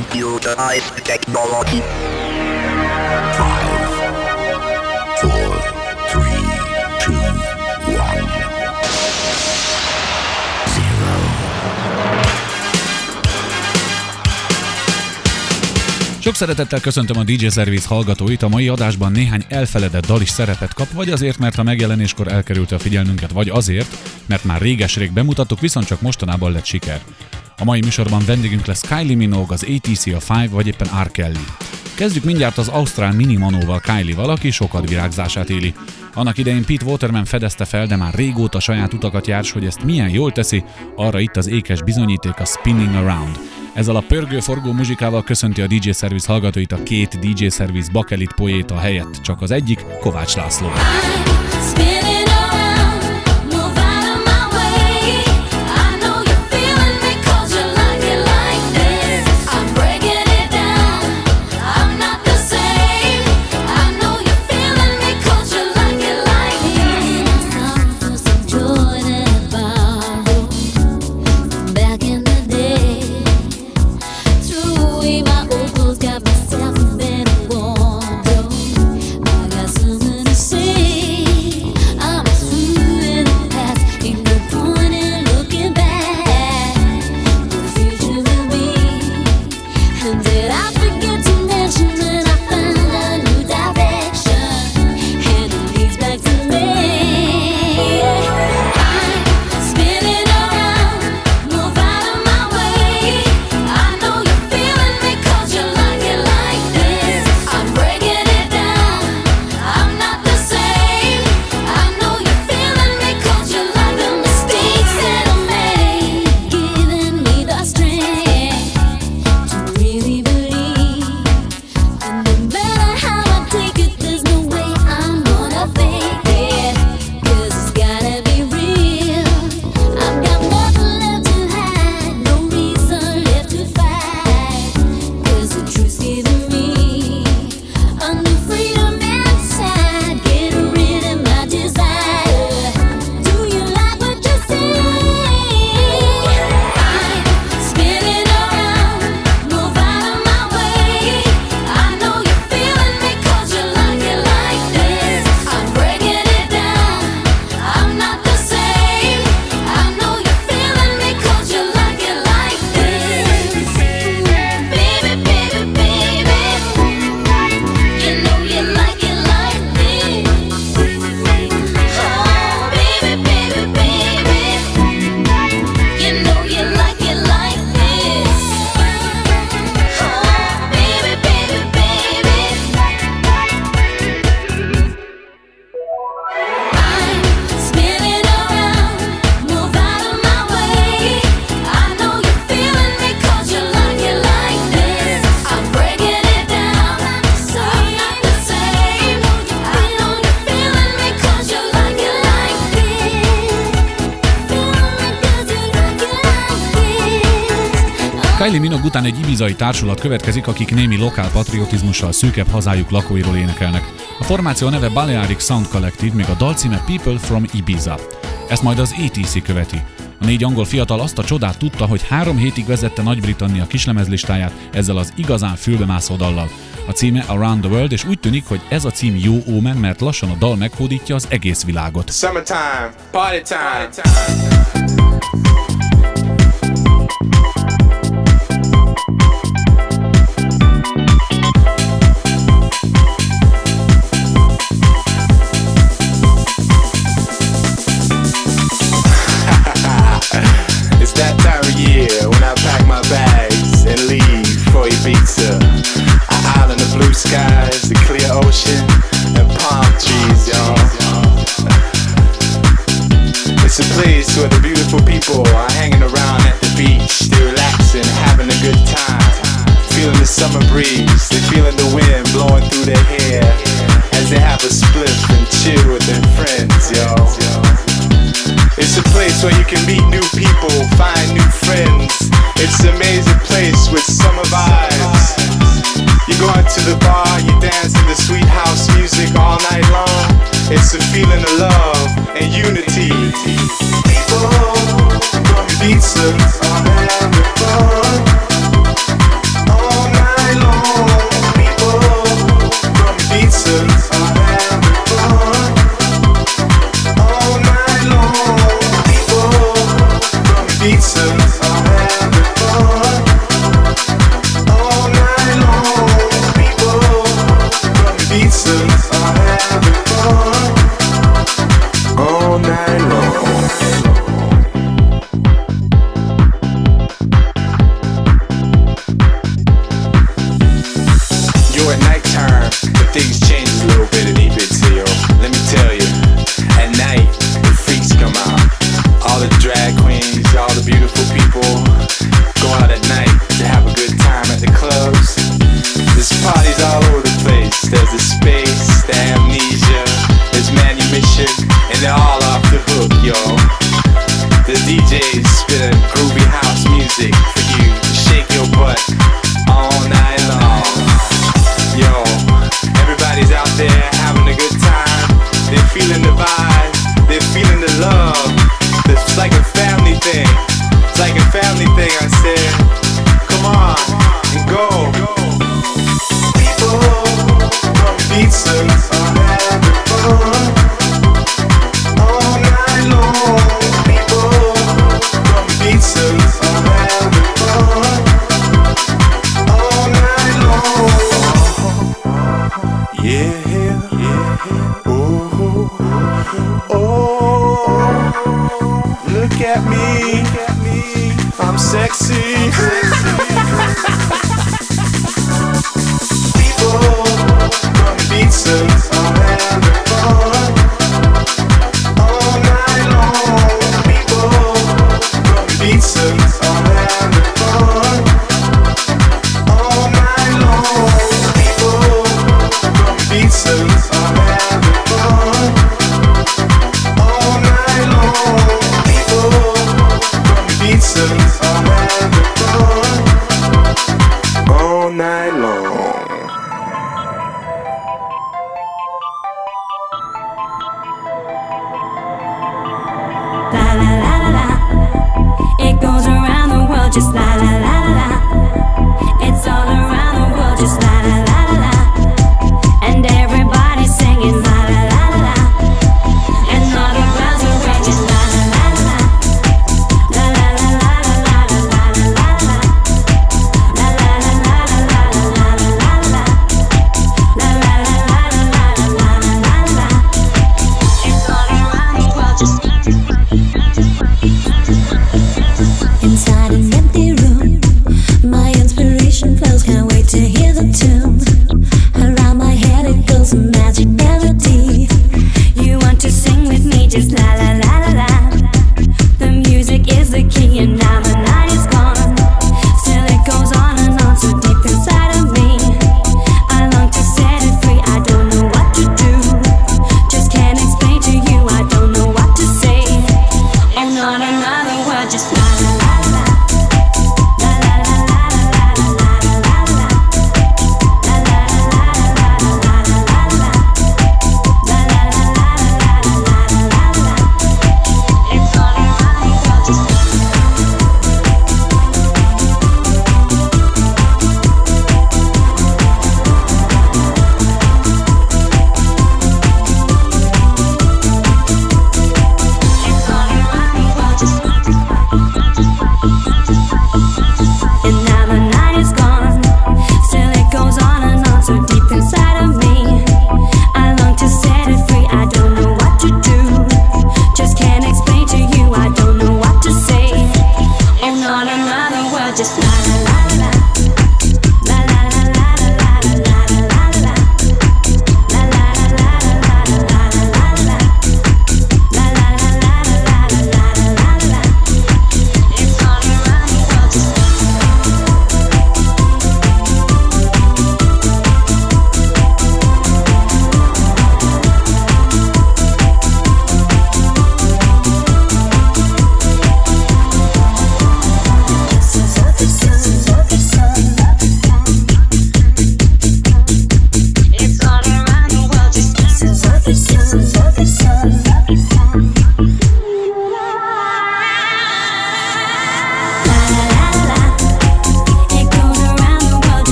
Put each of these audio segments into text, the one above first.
computerized technology. Five, four, three, two, one, zero. Sok szeretettel köszöntöm a DJ Service hallgatóit, a mai adásban néhány elfeledett dal is szerepet kap, vagy azért, mert a megjelenéskor elkerülte a figyelmünket, vagy azért, mert már réges-rég bemutattuk, viszont csak mostanában lett siker. A mai műsorban vendégünk lesz Kylie Minogue, az ATC, a Five, vagy éppen R. Kelly. Kezdjük mindjárt az Ausztrál Minimanóval Kylie-val, aki sokat virágzását éli. Annak idején Pete Waterman fedezte fel, de már régóta saját utakat járs, hogy ezt milyen jól teszi, arra itt az ékes bizonyíték a Spinning Around. Ezzel a pörgő-forgó muzsikával köszönti a DJ Service hallgatóit a két DJ Service bakelit poéta helyett, csak az egyik Kovács László. Kylie ibizai társulat következik, akik némi lokál patriotizmussal szűkebb hazájuk lakóiról énekelnek. A formáció neve Balearic Sound Collective, még a dalcíme People from Ibiza. Ezt majd az ATC követi. A négy angol fiatal azt a csodát tudta, hogy három hétig vezette Nagy-Britannia kislemezlistáját ezzel az igazán fülbemászó dallal. A címe Around the World, és úgy tűnik, hogy ez a cím jó ómen, mert lassan a dal meghódítja az egész világot. Summertime, party time. Party time.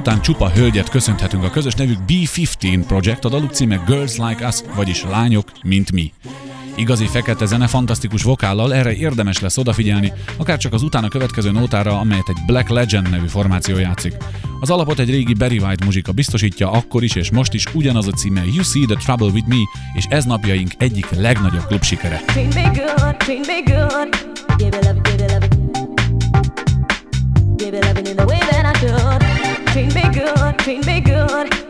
Után csupa hölgyet köszönhetünk a közös nevük B15 Project, a daluk címe Girls Like Us, vagyis Lányok, mint mi. Igazi fekete zene, fantasztikus vokállal, erre érdemes lesz odafigyelni, akár csak az utána következő nótára, amelyet egy Black Legend nevű formáció játszik. Az alapot egy régi Barry White muzsika biztosítja, akkor is és most is ugyanaz a címe You See the Trouble With Me, és ez napjaink egyik legnagyobb klub sikere. Give it love in the way that I should. Treat me good, treat me good.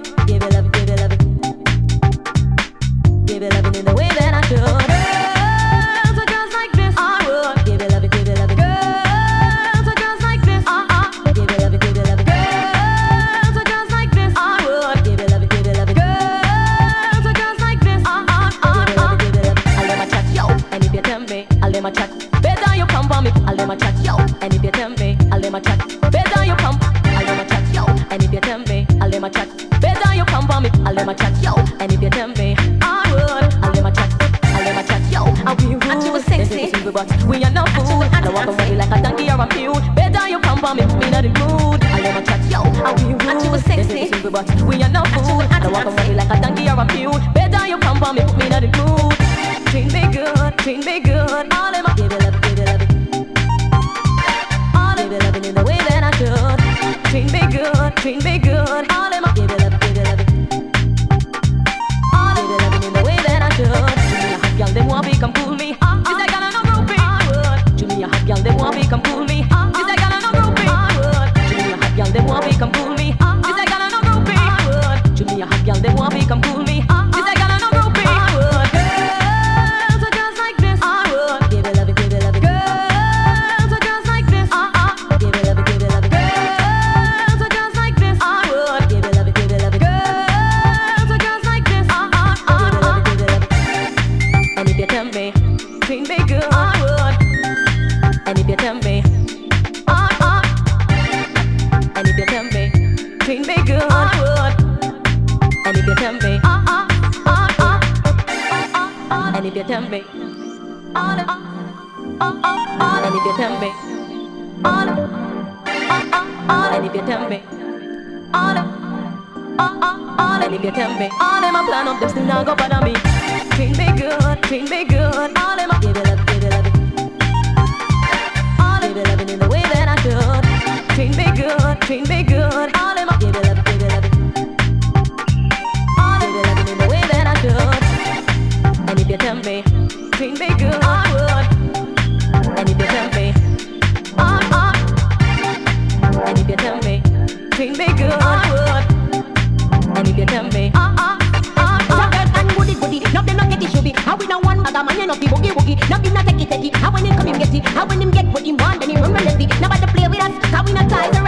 Other man, you know, the boogie boogie. No be not take it, take it. How when him come, him get it. How when him get what him want, then he run relentlessly. Nobody play with us, cause we not ties.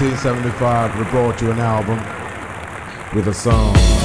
1975 we brought you an album with a song.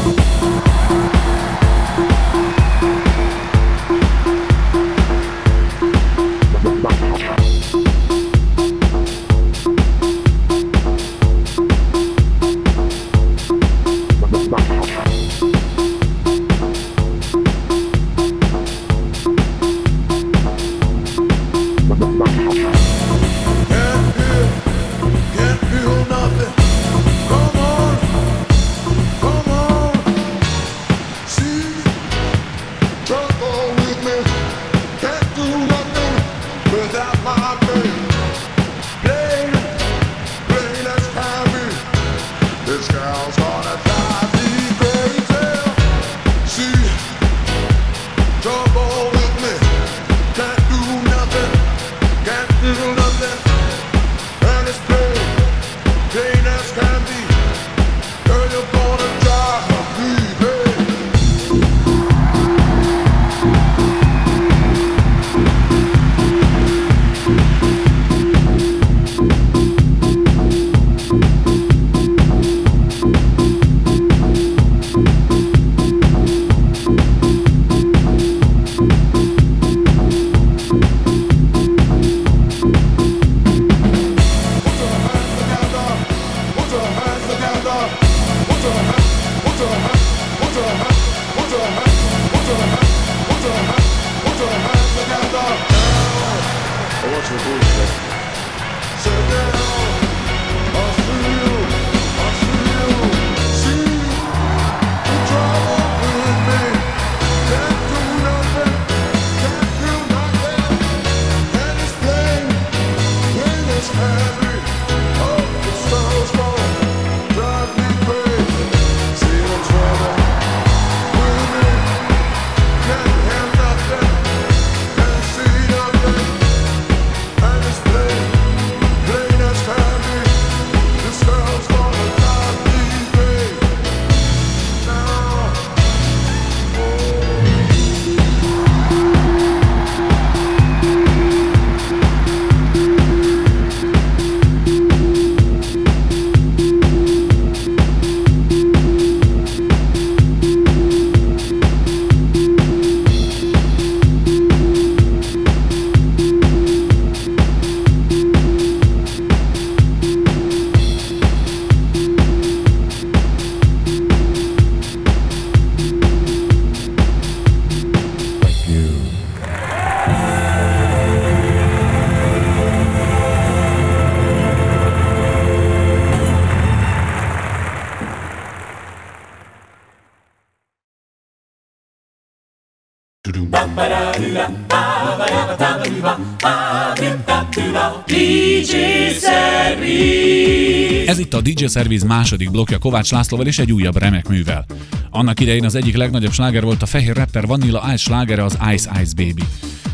DJ Service második blokja Kovács Lászlóval és egy újabb remek művel. Annak idején az egyik legnagyobb sláger volt a fehér rapper Vanilla Ice slágere az Ice Ice Baby.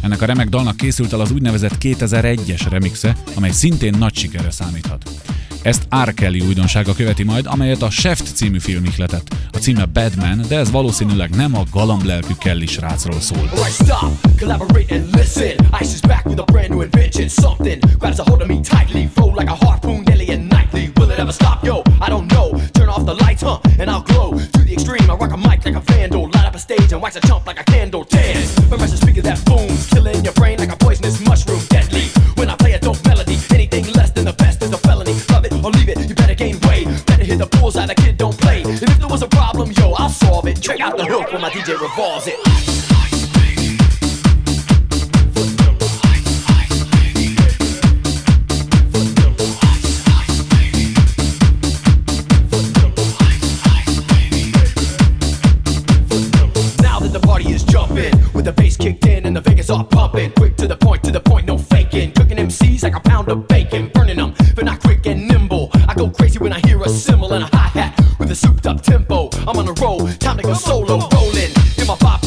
Ennek a remek dalnak készült el az úgynevezett 2001-es remixe, amely szintén nagy sikerre számíthat. Ezt R. Kelly újdonsága követi majd, amelyet a Shaft című film ihletett. A címe Badman, de ez valószínűleg nem a galamblelkű Kelly srácról szól. Alright, stop, collaborate and listen. Ice is back with a brand new invention. Something grabs a hold of me tightly, flow like a harpoon daily and nightly. Will it ever stop? Yo, I don't know. Turn off the lights, huh? And I'll glow to the extreme. I rock a mic like a vandal, light up a stage and wax a chump like a candle. Remember the speaker that booms, killing your brain like a poisonous mushroom. Deadly. When I play a dope melody, anything less than the best is a felony. Love it or leave it, you better gain weight. Better hit the bullseye, the kid don't play. And if there was a problem, yo, I'll solve it. Check out the hook when my DJ revolves it. Are pumping. Quick to the point, to the point, no faking. Cooking MCs like a pound of bacon, burning them, but not quick and nimble. I go crazy when I hear a cymbal and a hi hat with a souped up tempo. I'm on a roll, time to go solo, rolling in my 5.0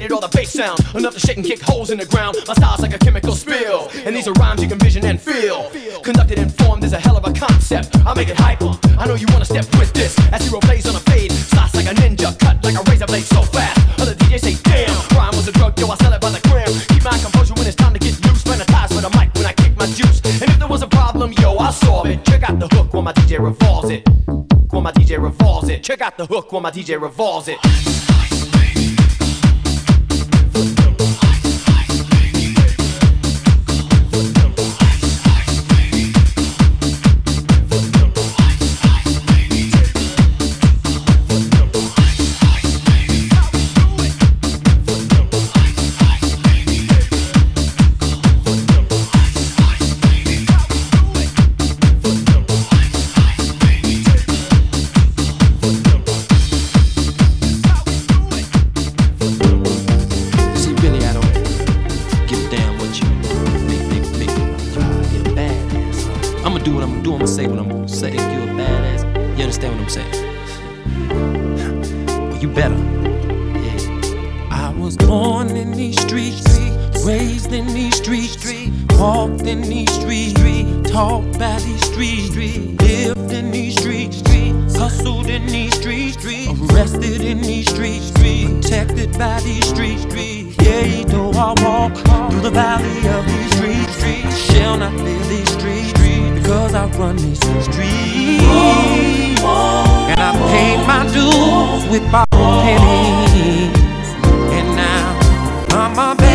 created all the bass sound, enough to shake and kick holes in the ground. My style's like a chemical spill, and these are rhymes you can vision and feel. Conducted and formed is a hell of a concept. I make it hyper. I know you wanna step with this. As zero plays on a fade, slice like a ninja, cut like a razor blade so fast. Other DJs say, damn, rhyme was a drug, yo, I sell it by the gram. Keep my composure when it's time to get loose. Sanitize with a mic when I kick my juice. And if there was a problem, yo, I'll solve it. Check out the hook when my DJ revolves it. When my DJ revolves it. Check out the hook when my DJ revolves it. Understand what I'm saying? well, you better. Yeah. I was born in these streets, raised in these streets, walked in these streets, taught by these streets, lived in these streets, hustled in these streets, arrested in these streets, protected by these streets. Yeah, though I walk through the valley of these streets, I shall not fear these streets because I run these streets. And I paid my dues with my pennies. And now I'm a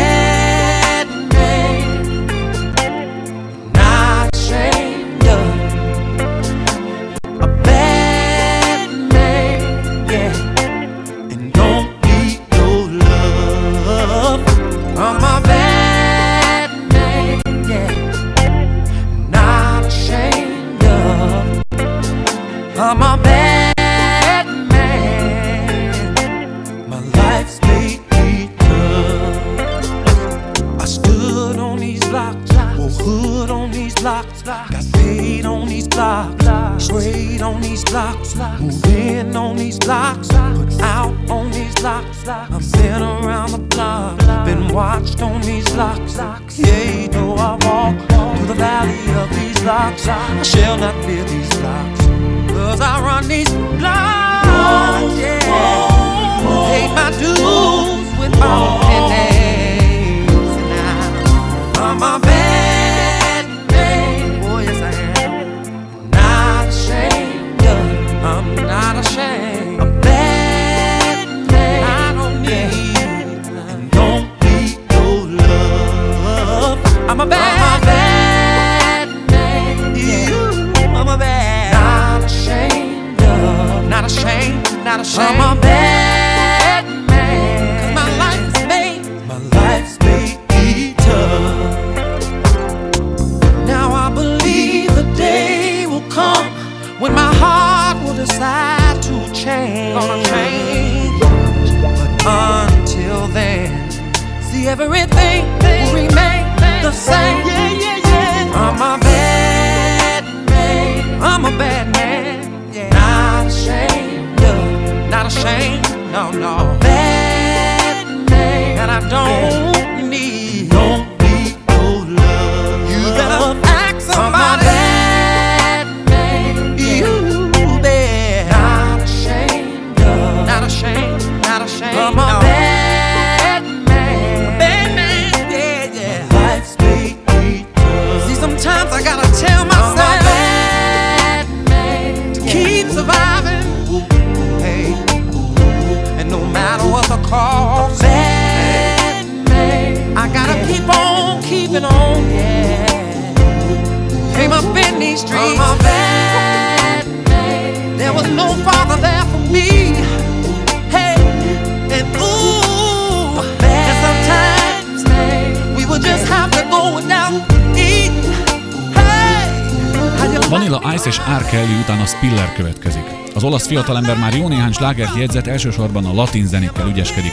És R. Kelly után a Spiller következik. Az olasz fiatalember már jó néhány slágert jegyzett, elsősorban a latin zenékkel ügyeskedik.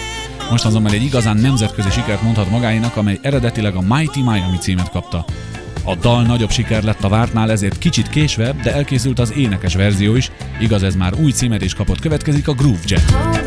Most azonban egy igazán nemzetközi sikert mondhat magáinak, amely eredetileg a Mighty Miami címet kapta. A dal nagyobb siker lett a vártnál, ezért kicsit késve, de elkészült az énekes verzió is, igaz ez már új címet is kapott, következik a Groove Jet.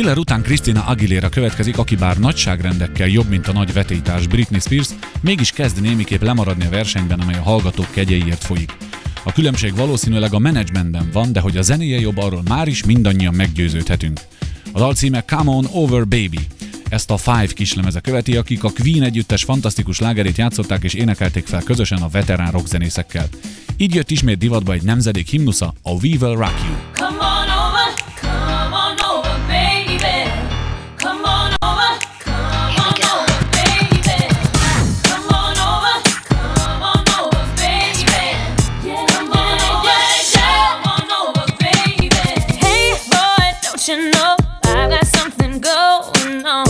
Piller után Kristina Aguilera következik, aki bár nagyságrendekkel jobb, mint a nagy vetétás Britney Spears, mégis kezd némiképp lemaradni a versenyben, amely a hallgatók kegyeiért folyik. A különbség valószínűleg a menedzsmentben van, de hogy a zenéje jobb, arról már is mindannyian meggyőződhetünk. A dal címe Come On Over Baby. Ezt a Five kislemeze követi, akik a Queen együttes fantasztikus lágerét játszották és énekelték fel közösen a veterán rockzenészekkel. Így jött ismét divatba egy nemzedék himnusza, a We Will Rock You. no.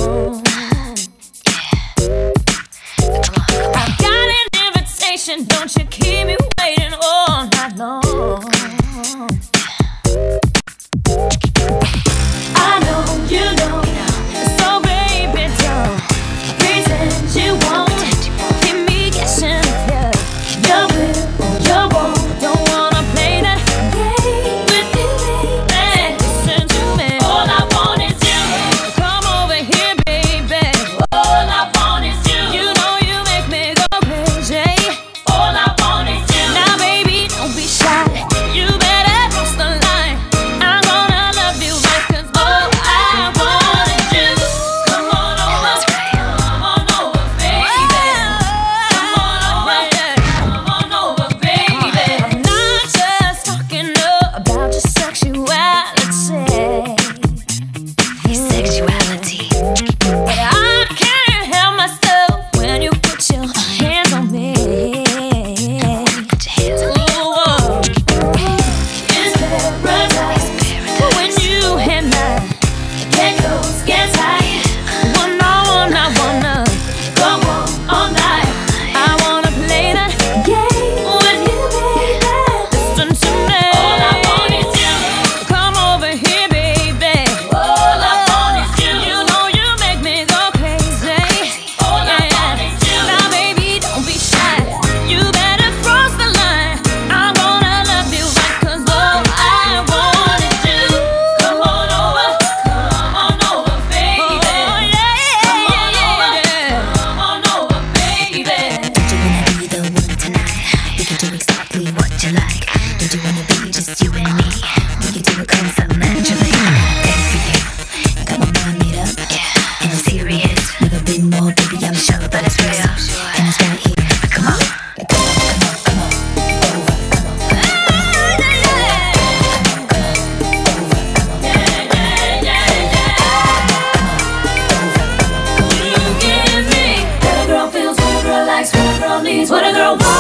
what a girl wants.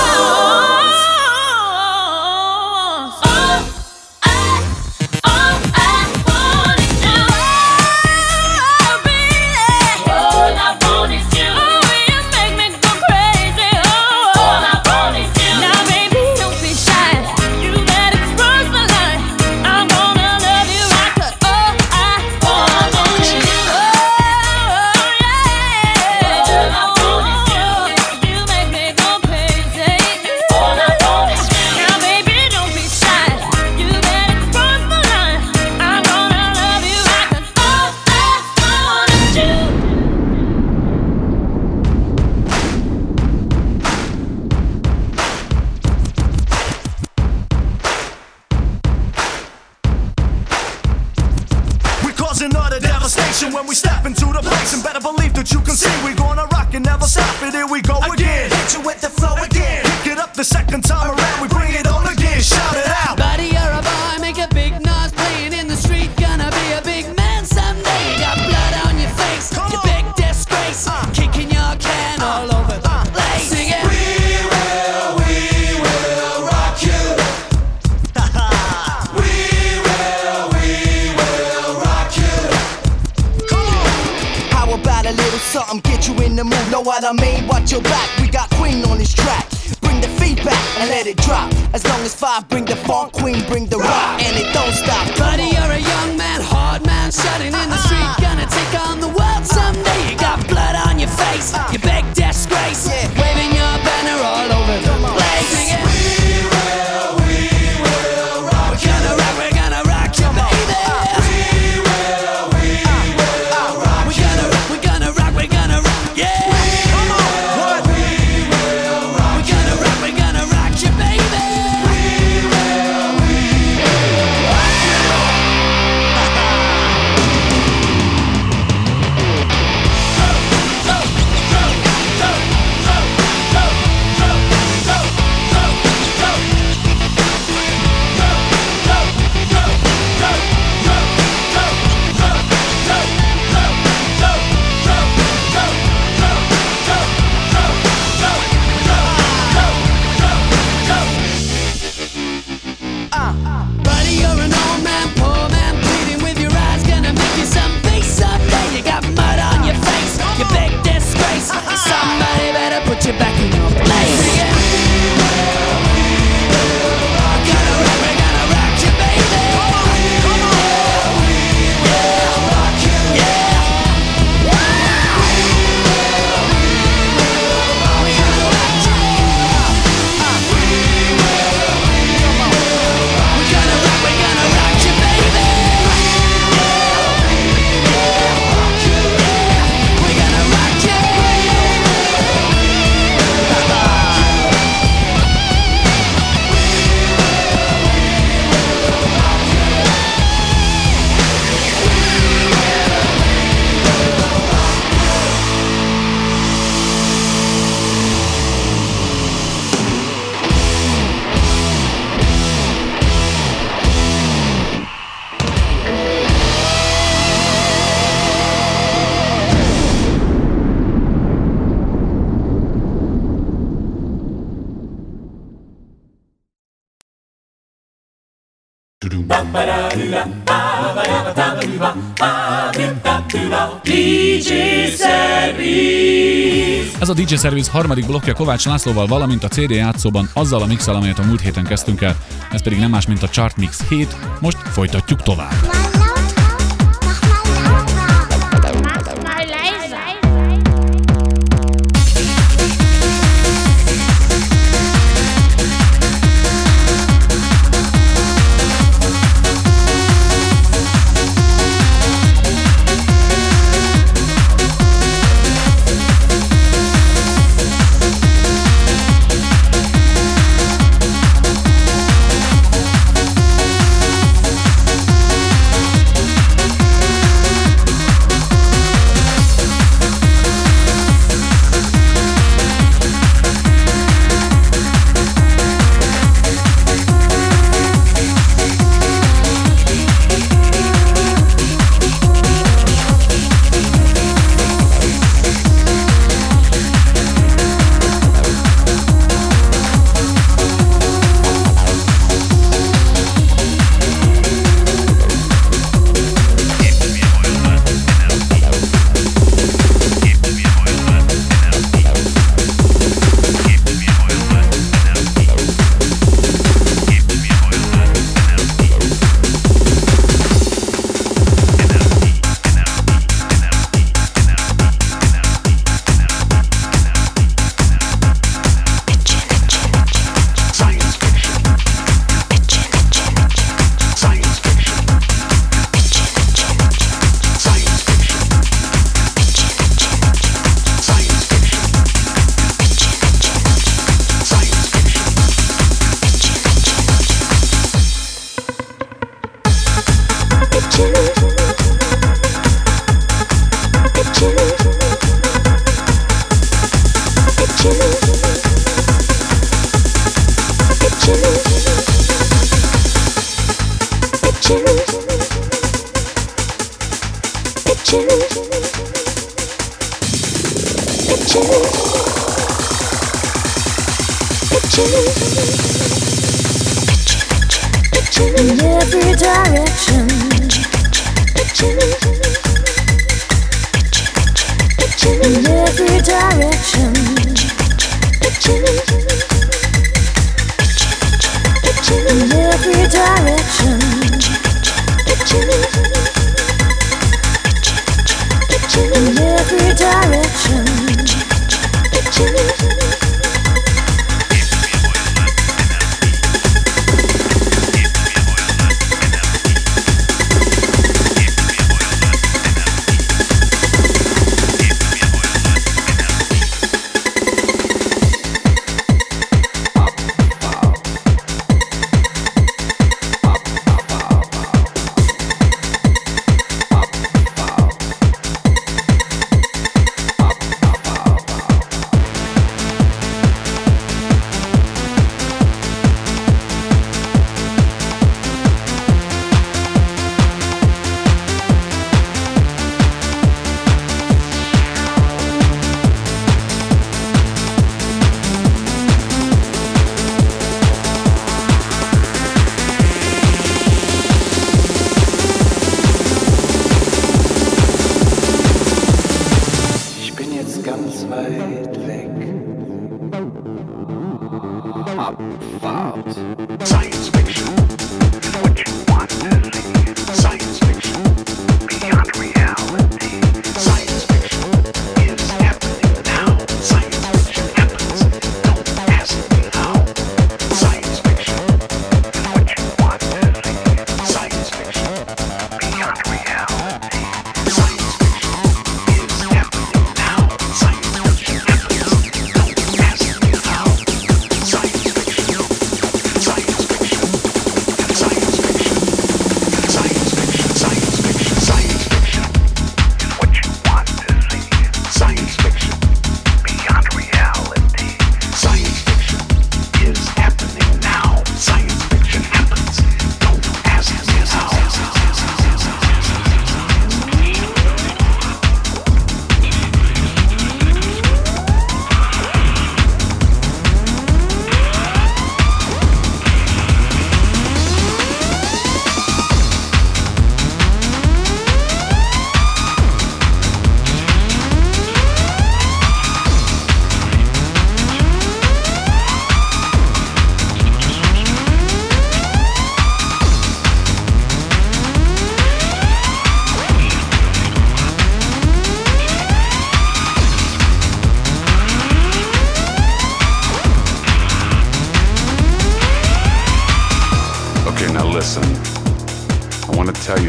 DJ Service harmadik blokkja Kovács Lászlóval, valamint a CD játszóban azzal a mixel, amelyet a múlt héten kezdtünk el. Ez pedig nem más, mint a Chart Mix 7. Most folytatjuk tovább.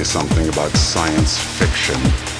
You something about science fiction.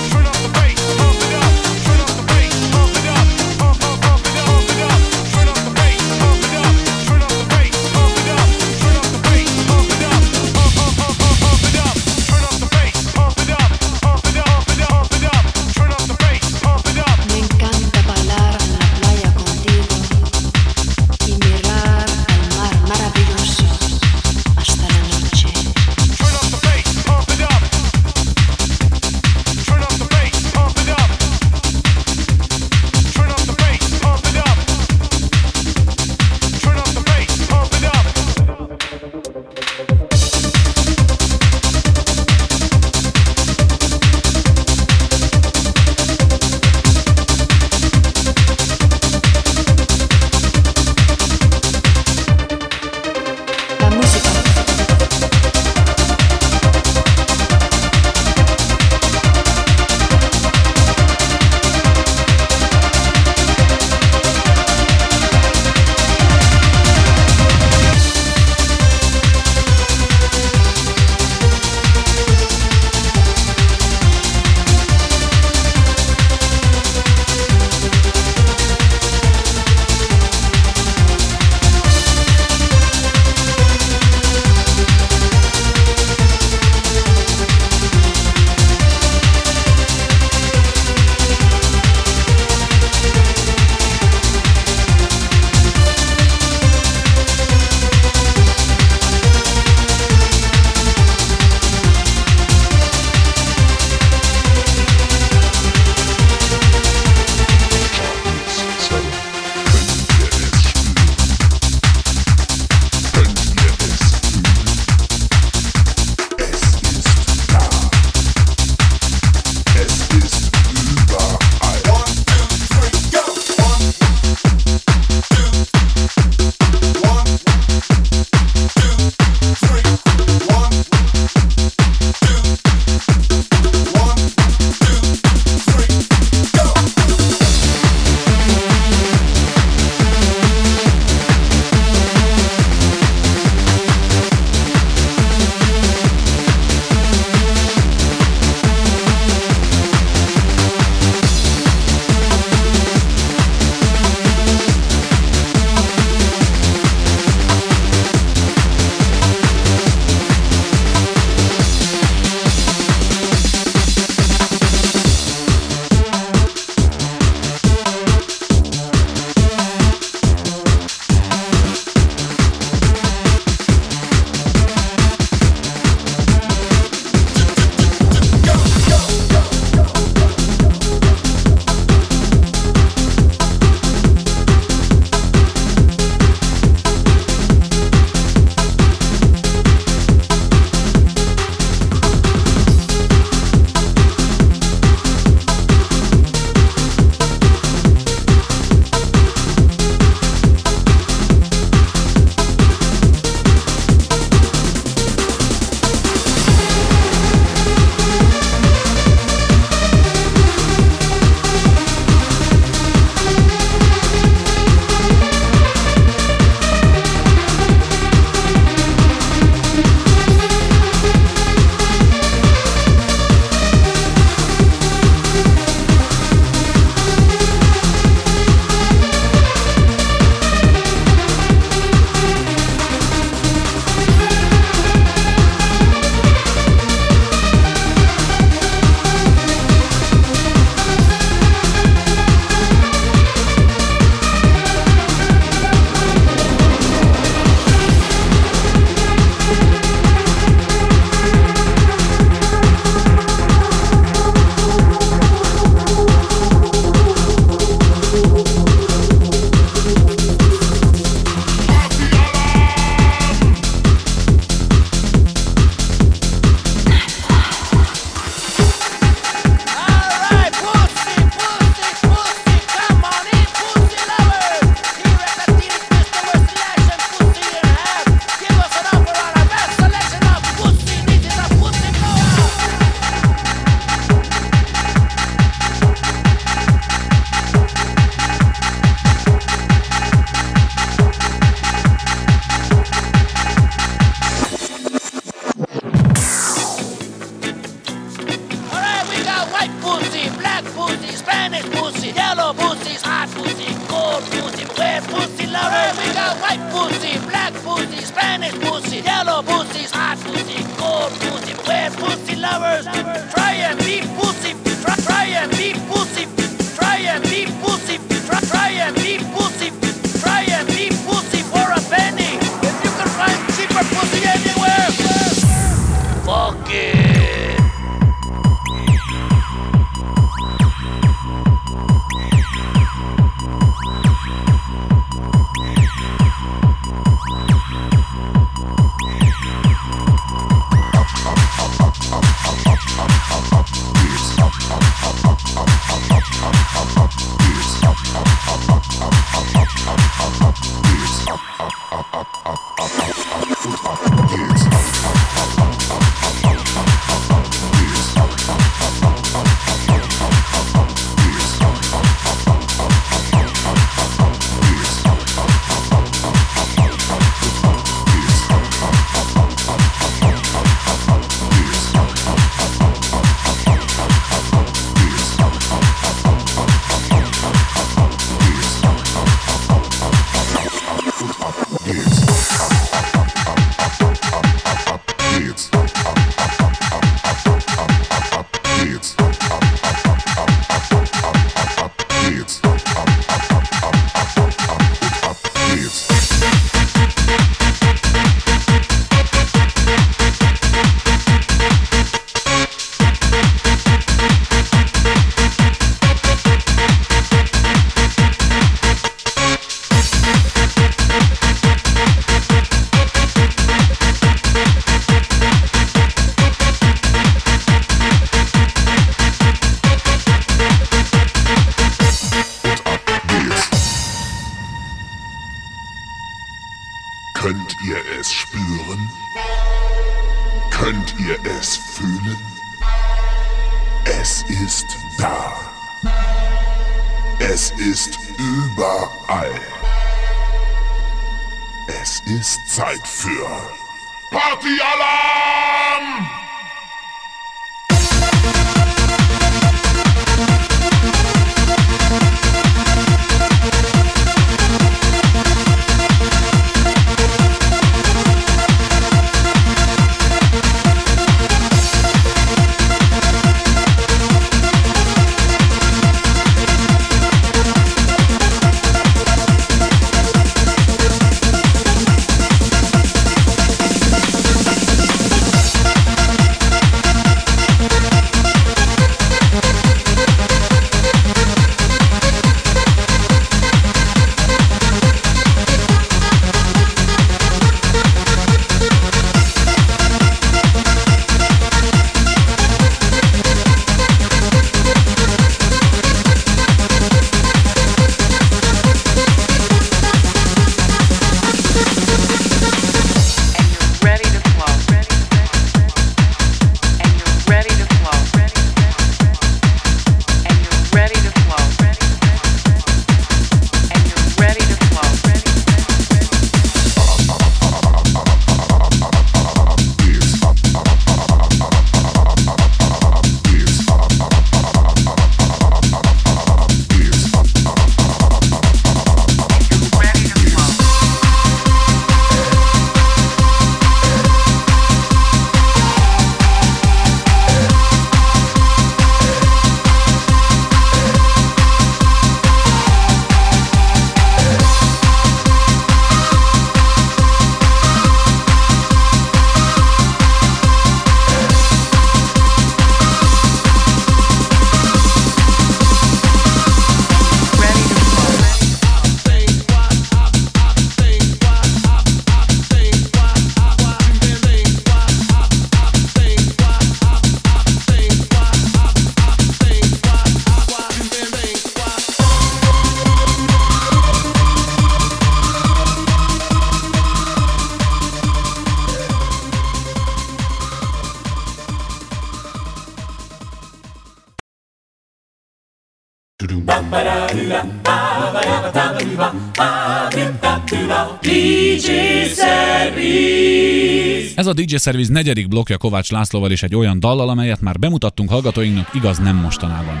Ez a DJ Service negyedik blokja Kovács Lászlóval és egy olyan dallal, amelyet már bemutattunk hallgatóinknak, igaz nem mostanában.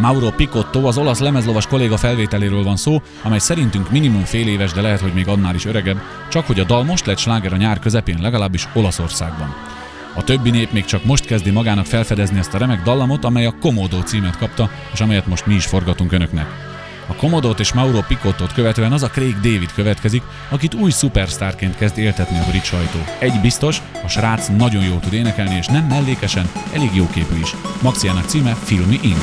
Mauro Picotto, az olasz lemezlovas kolléga felvételéről van szó, amely szerintünk minimum fél éves, de lehet, hogy még annál is öregebb, csak hogy a dal most lett sláger a nyár közepén, legalábbis Olaszországban. A többi nép még csak most kezdi magának felfedezni ezt a remek dallamot, amely a Komodo címet kapta, és amelyet most mi is forgatunk önöknek. A Commodót és Mauro Picottot követően az a Craig David következik, akit új szupersztárként kezd éltetni a brit sajtó. Egy biztos, a srác nagyon jól tud énekelni, és nem mellékesen, elég jó képű is. Maxiának címe Film Me In.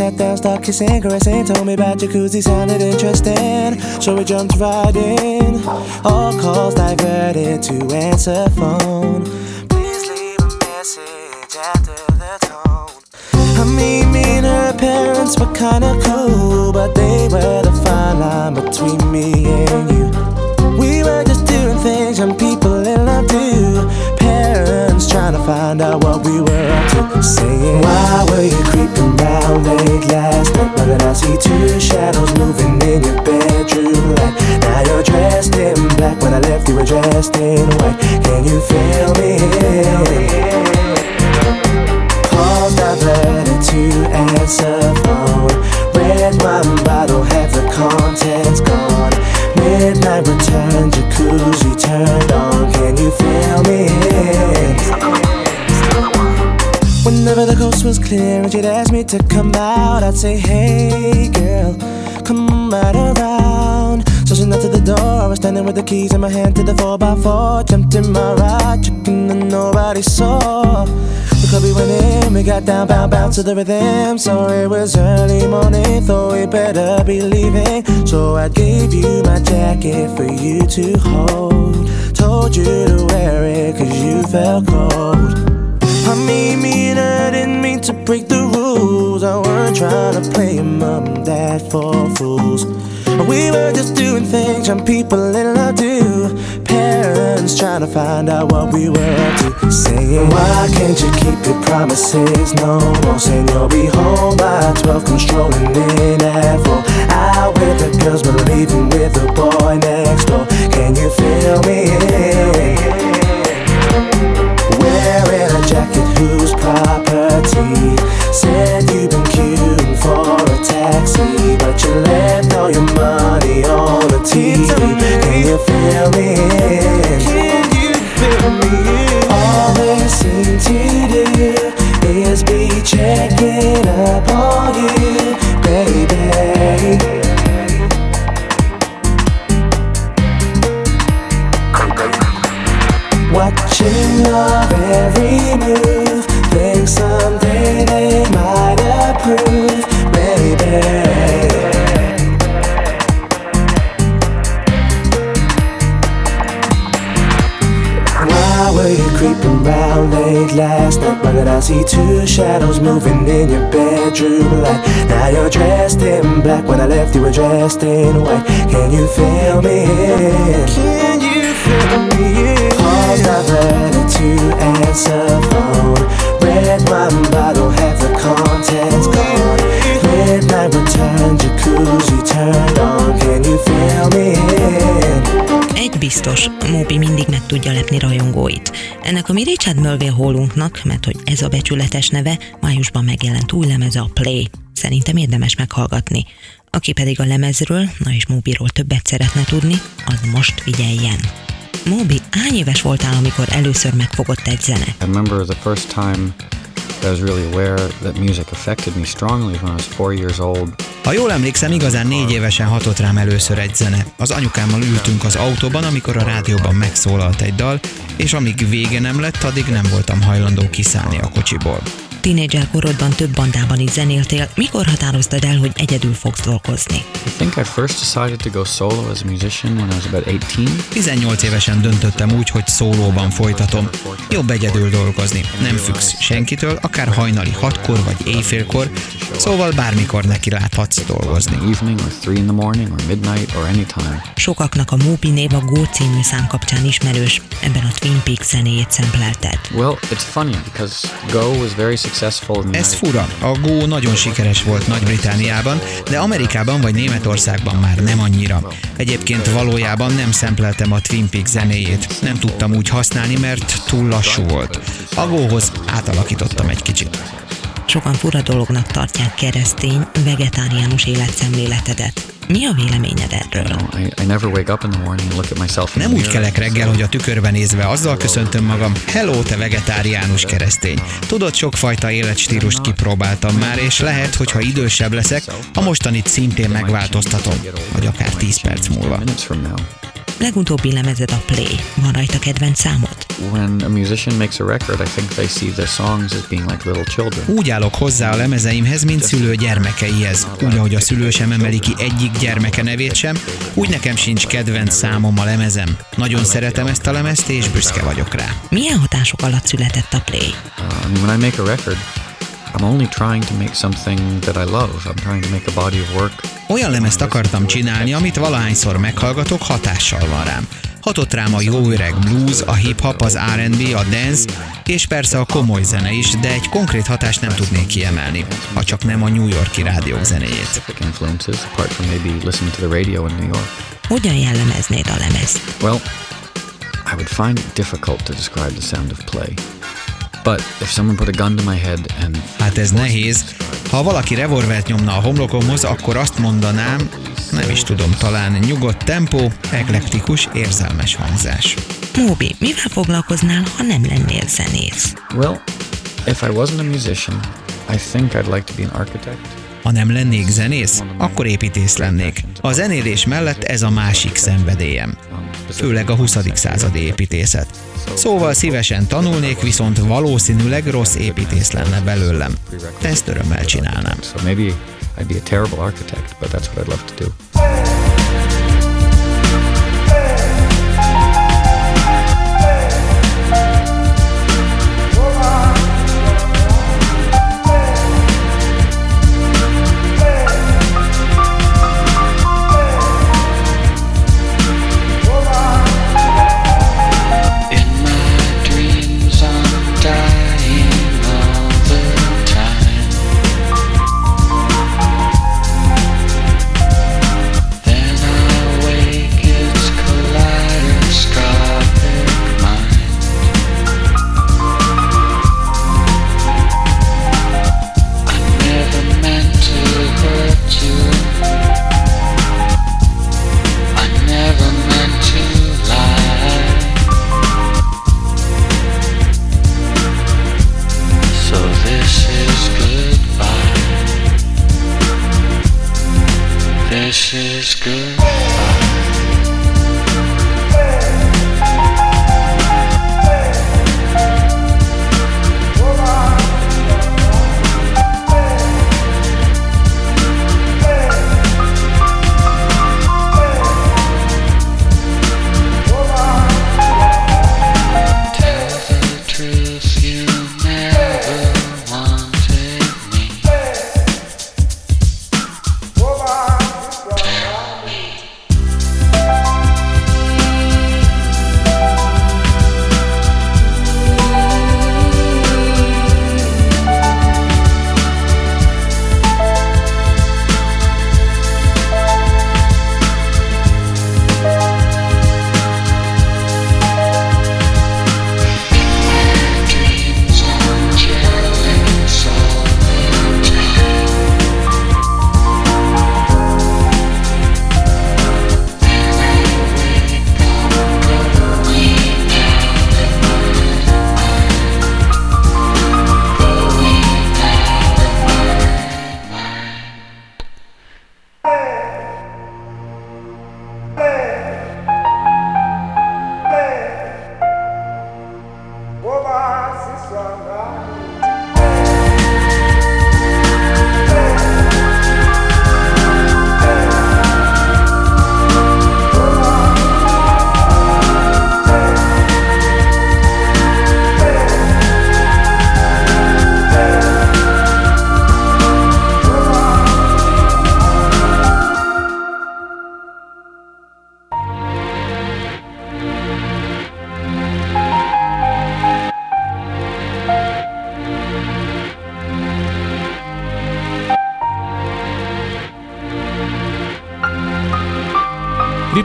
Sat down, started kissing, caressing. Told me about jacuzzi, sounded interesting. So we jumped right in. All calls diverted to answer phone. Please leave a message after the tone. I mean, me and her parents were kinda dressed in white. Can you feel me? Calls diverted to answer phone. Red wine bottle, half the contents gone. Midnight return, jacuzzi turned on. Can you feel me? Whenever the coast was clear and she'd ask me to come out, I'd say, Hey girl, come on right around. The door. I was standing with the keys in my hand to the 4x4. Jumped in my ride, checking that nobody saw. The club we went in, we got down, bound, bound to the rhythm. So it was early morning, thought we better be leaving. So I gave you my jacket for you to hold. Told you to wear it cause you felt cold. I mean, me and her didn't mean to break the rules. I weren't trying to play mom and dad for fools. We were just doing things young people in love do. Parents trying to find out what we were up to. Saying, Why can't you keep your promises? No more saying you'll be home by 12. Come strolling in at 4. Out with the girls, but leaving with the boy next door. Can you feel me? Wearing a jacket whose property said you've been a taxi, but you left all your money on the TV. Can you feel me? Can you feel me? All they seem to do is be checking up on you, baby. Watching your every move, think someday they might approve creeping round late last night Why did I see two shadows moving in your bedroom light? Now you're dressed in black When I left you were dressed in white Can you feel me? Can you feel me? Pause, I've to answer biztos, Moby mindig meg tudja lepni rajongóit. Ennek a mi Richard Mulville Hollunknak, mert hogy ez a becsületes neve, májusban megjelent új lemeze a Play. Szerintem érdemes meghallgatni. Aki pedig a lemezről, na és Mobyról többet szeretne tudni, az most figyeljen. Moby, hány éves voltál, amikor először megfogott egy zene? I remember the first time I was really aware that music affected me strongly when I was four years old. Ha jól emlékszem, igazán négy évesen hatott rám először egy zene. Az anyukámmal ültünk az autóban, amikor a rádióban megszólalt egy dal, és amíg vége nem lett, addig nem voltam hajlandó kiszállni a kocsiból. Tínédzser korodban több bandában is zenéltél, mikor határoztad el, hogy egyedül fogsz dolgozni? I think I first decided to go solo as a musician when I was about 18. 18 évesen döntöttem úgy, hogy szólóban folytatom. Jobb egyedül dolgozni, nem függsz senkitől, akár hajnali hatkor vagy éjfélkor, szóval bármikor neki láthatsz dolgozni. Evening or 3 in the morning or midnight or any time. Sokaknak a Moby név a Go című szám kapcsán ismerős, ebben a Twin Peaks zenéjét szemplelted. Well, it's funny because Go was very successful Ez fura. A Go nagyon sikeres volt Nagy-Britániában, de Amerikában vagy Németországban már nem annyira. Egyébként valójában nem szempleltem a Twin Peaks zenéjét. Nem tudtam úgy használni, mert túl lassú volt. A Go-hoz átalakítottam egy kicsit. Sokan fura dolognak tartják keresztény, vegetáriánus életszemléletedet. Mi a véleményed erről? Nem úgy kelek reggel, hogy a tükörben nézve azzal köszöntöm magam, hello, te vegetáriánus keresztény. Tudod, sokfajta életstílust kipróbáltam már, és lehet, hogy ha idősebb leszek, a mostanit szintén megváltoztatom, vagy akár 10 perc múlva. Legutóbbi lemezed a Play. Van rajta kedvenc számod? Úgy állok hozzá a lemezeimhez, mint szülő gyermekeihez. Úgy, ahogy a szülő sem emeli ki egyik gyermeke nevét sem, úgy nekem sincs kedvenc számom a lemezem. Nagyon szeretem ezt a lemezt, és büszke vagyok rá. Milyen hatások alatt született a Play? Uh, mean, when I make a record, I'm only trying to make something that I love. I'm trying to make a body of work. Olyan lemezt akartam csinálni, amit valahányszor meghallgatok, hatással van rám. Hatott rám a jó öreg blues, a hip-hop, az R&B, a dance, és persze a komoly zene is, de egy konkrét hatást nem tudnék kiemelni, ha csak nem a New Yorki rádiók zenéjét. Hogyan jellemeznéd a lemezt? Well, I would find it difficult to describe the sound of play. But if someone put a gun to my head and Hát ez nehéz. Ha valaki revolvert nyomna a homlokomhoz, akkor azt mondanám, nem is tudom, talán nyugodt tempó, eklektikus, érzelmes hangzás. Móbi, mivel foglalkoznál, ha nem lennél zenész? well, if I wasn't a musician, I think I'd like to be an architect. Ha nem lennék zenész, akkor építész lennék. A zenélés mellett ez a másik szenvedélyem. Főleg a 20. századi építészet. Szóval szívesen tanulnék, viszont valószínűleg rossz építész lenne belőlem. Ezt örömmel csinálnám. I'd be a terrible architect, but that's what I'd love to do.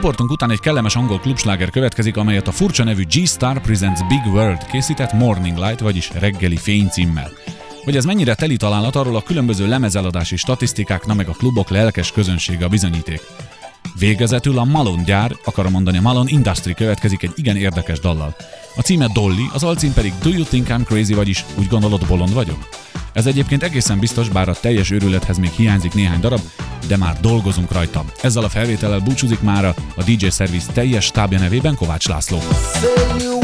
Riportunk után egy kellemes angol klubsláger következik, amelyet a furcsa nevű G-Star Presents Big World készített Morning Light, vagyis reggeli fény címmel. Hogy ez mennyire teli találat, arról a különböző lemezeladási statisztikák, na meg a klubok lelkes közönsége a bizonyíték. Végezetül a Malon gyár, akarom mondani a Malon Industry következik egy igen érdekes dallal. A címe Dolly, az alcím pedig Do You Think I'm Crazy, vagyis úgy gondolod bolond vagyok? Ez egyébként egészen biztos, bár a teljes őrülethez még hiányzik néhány darab, de már dolgozunk rajta. Ezzel a felvétellel búcsúzik mára a DJ Service teljes stábja nevében Kovács László. Say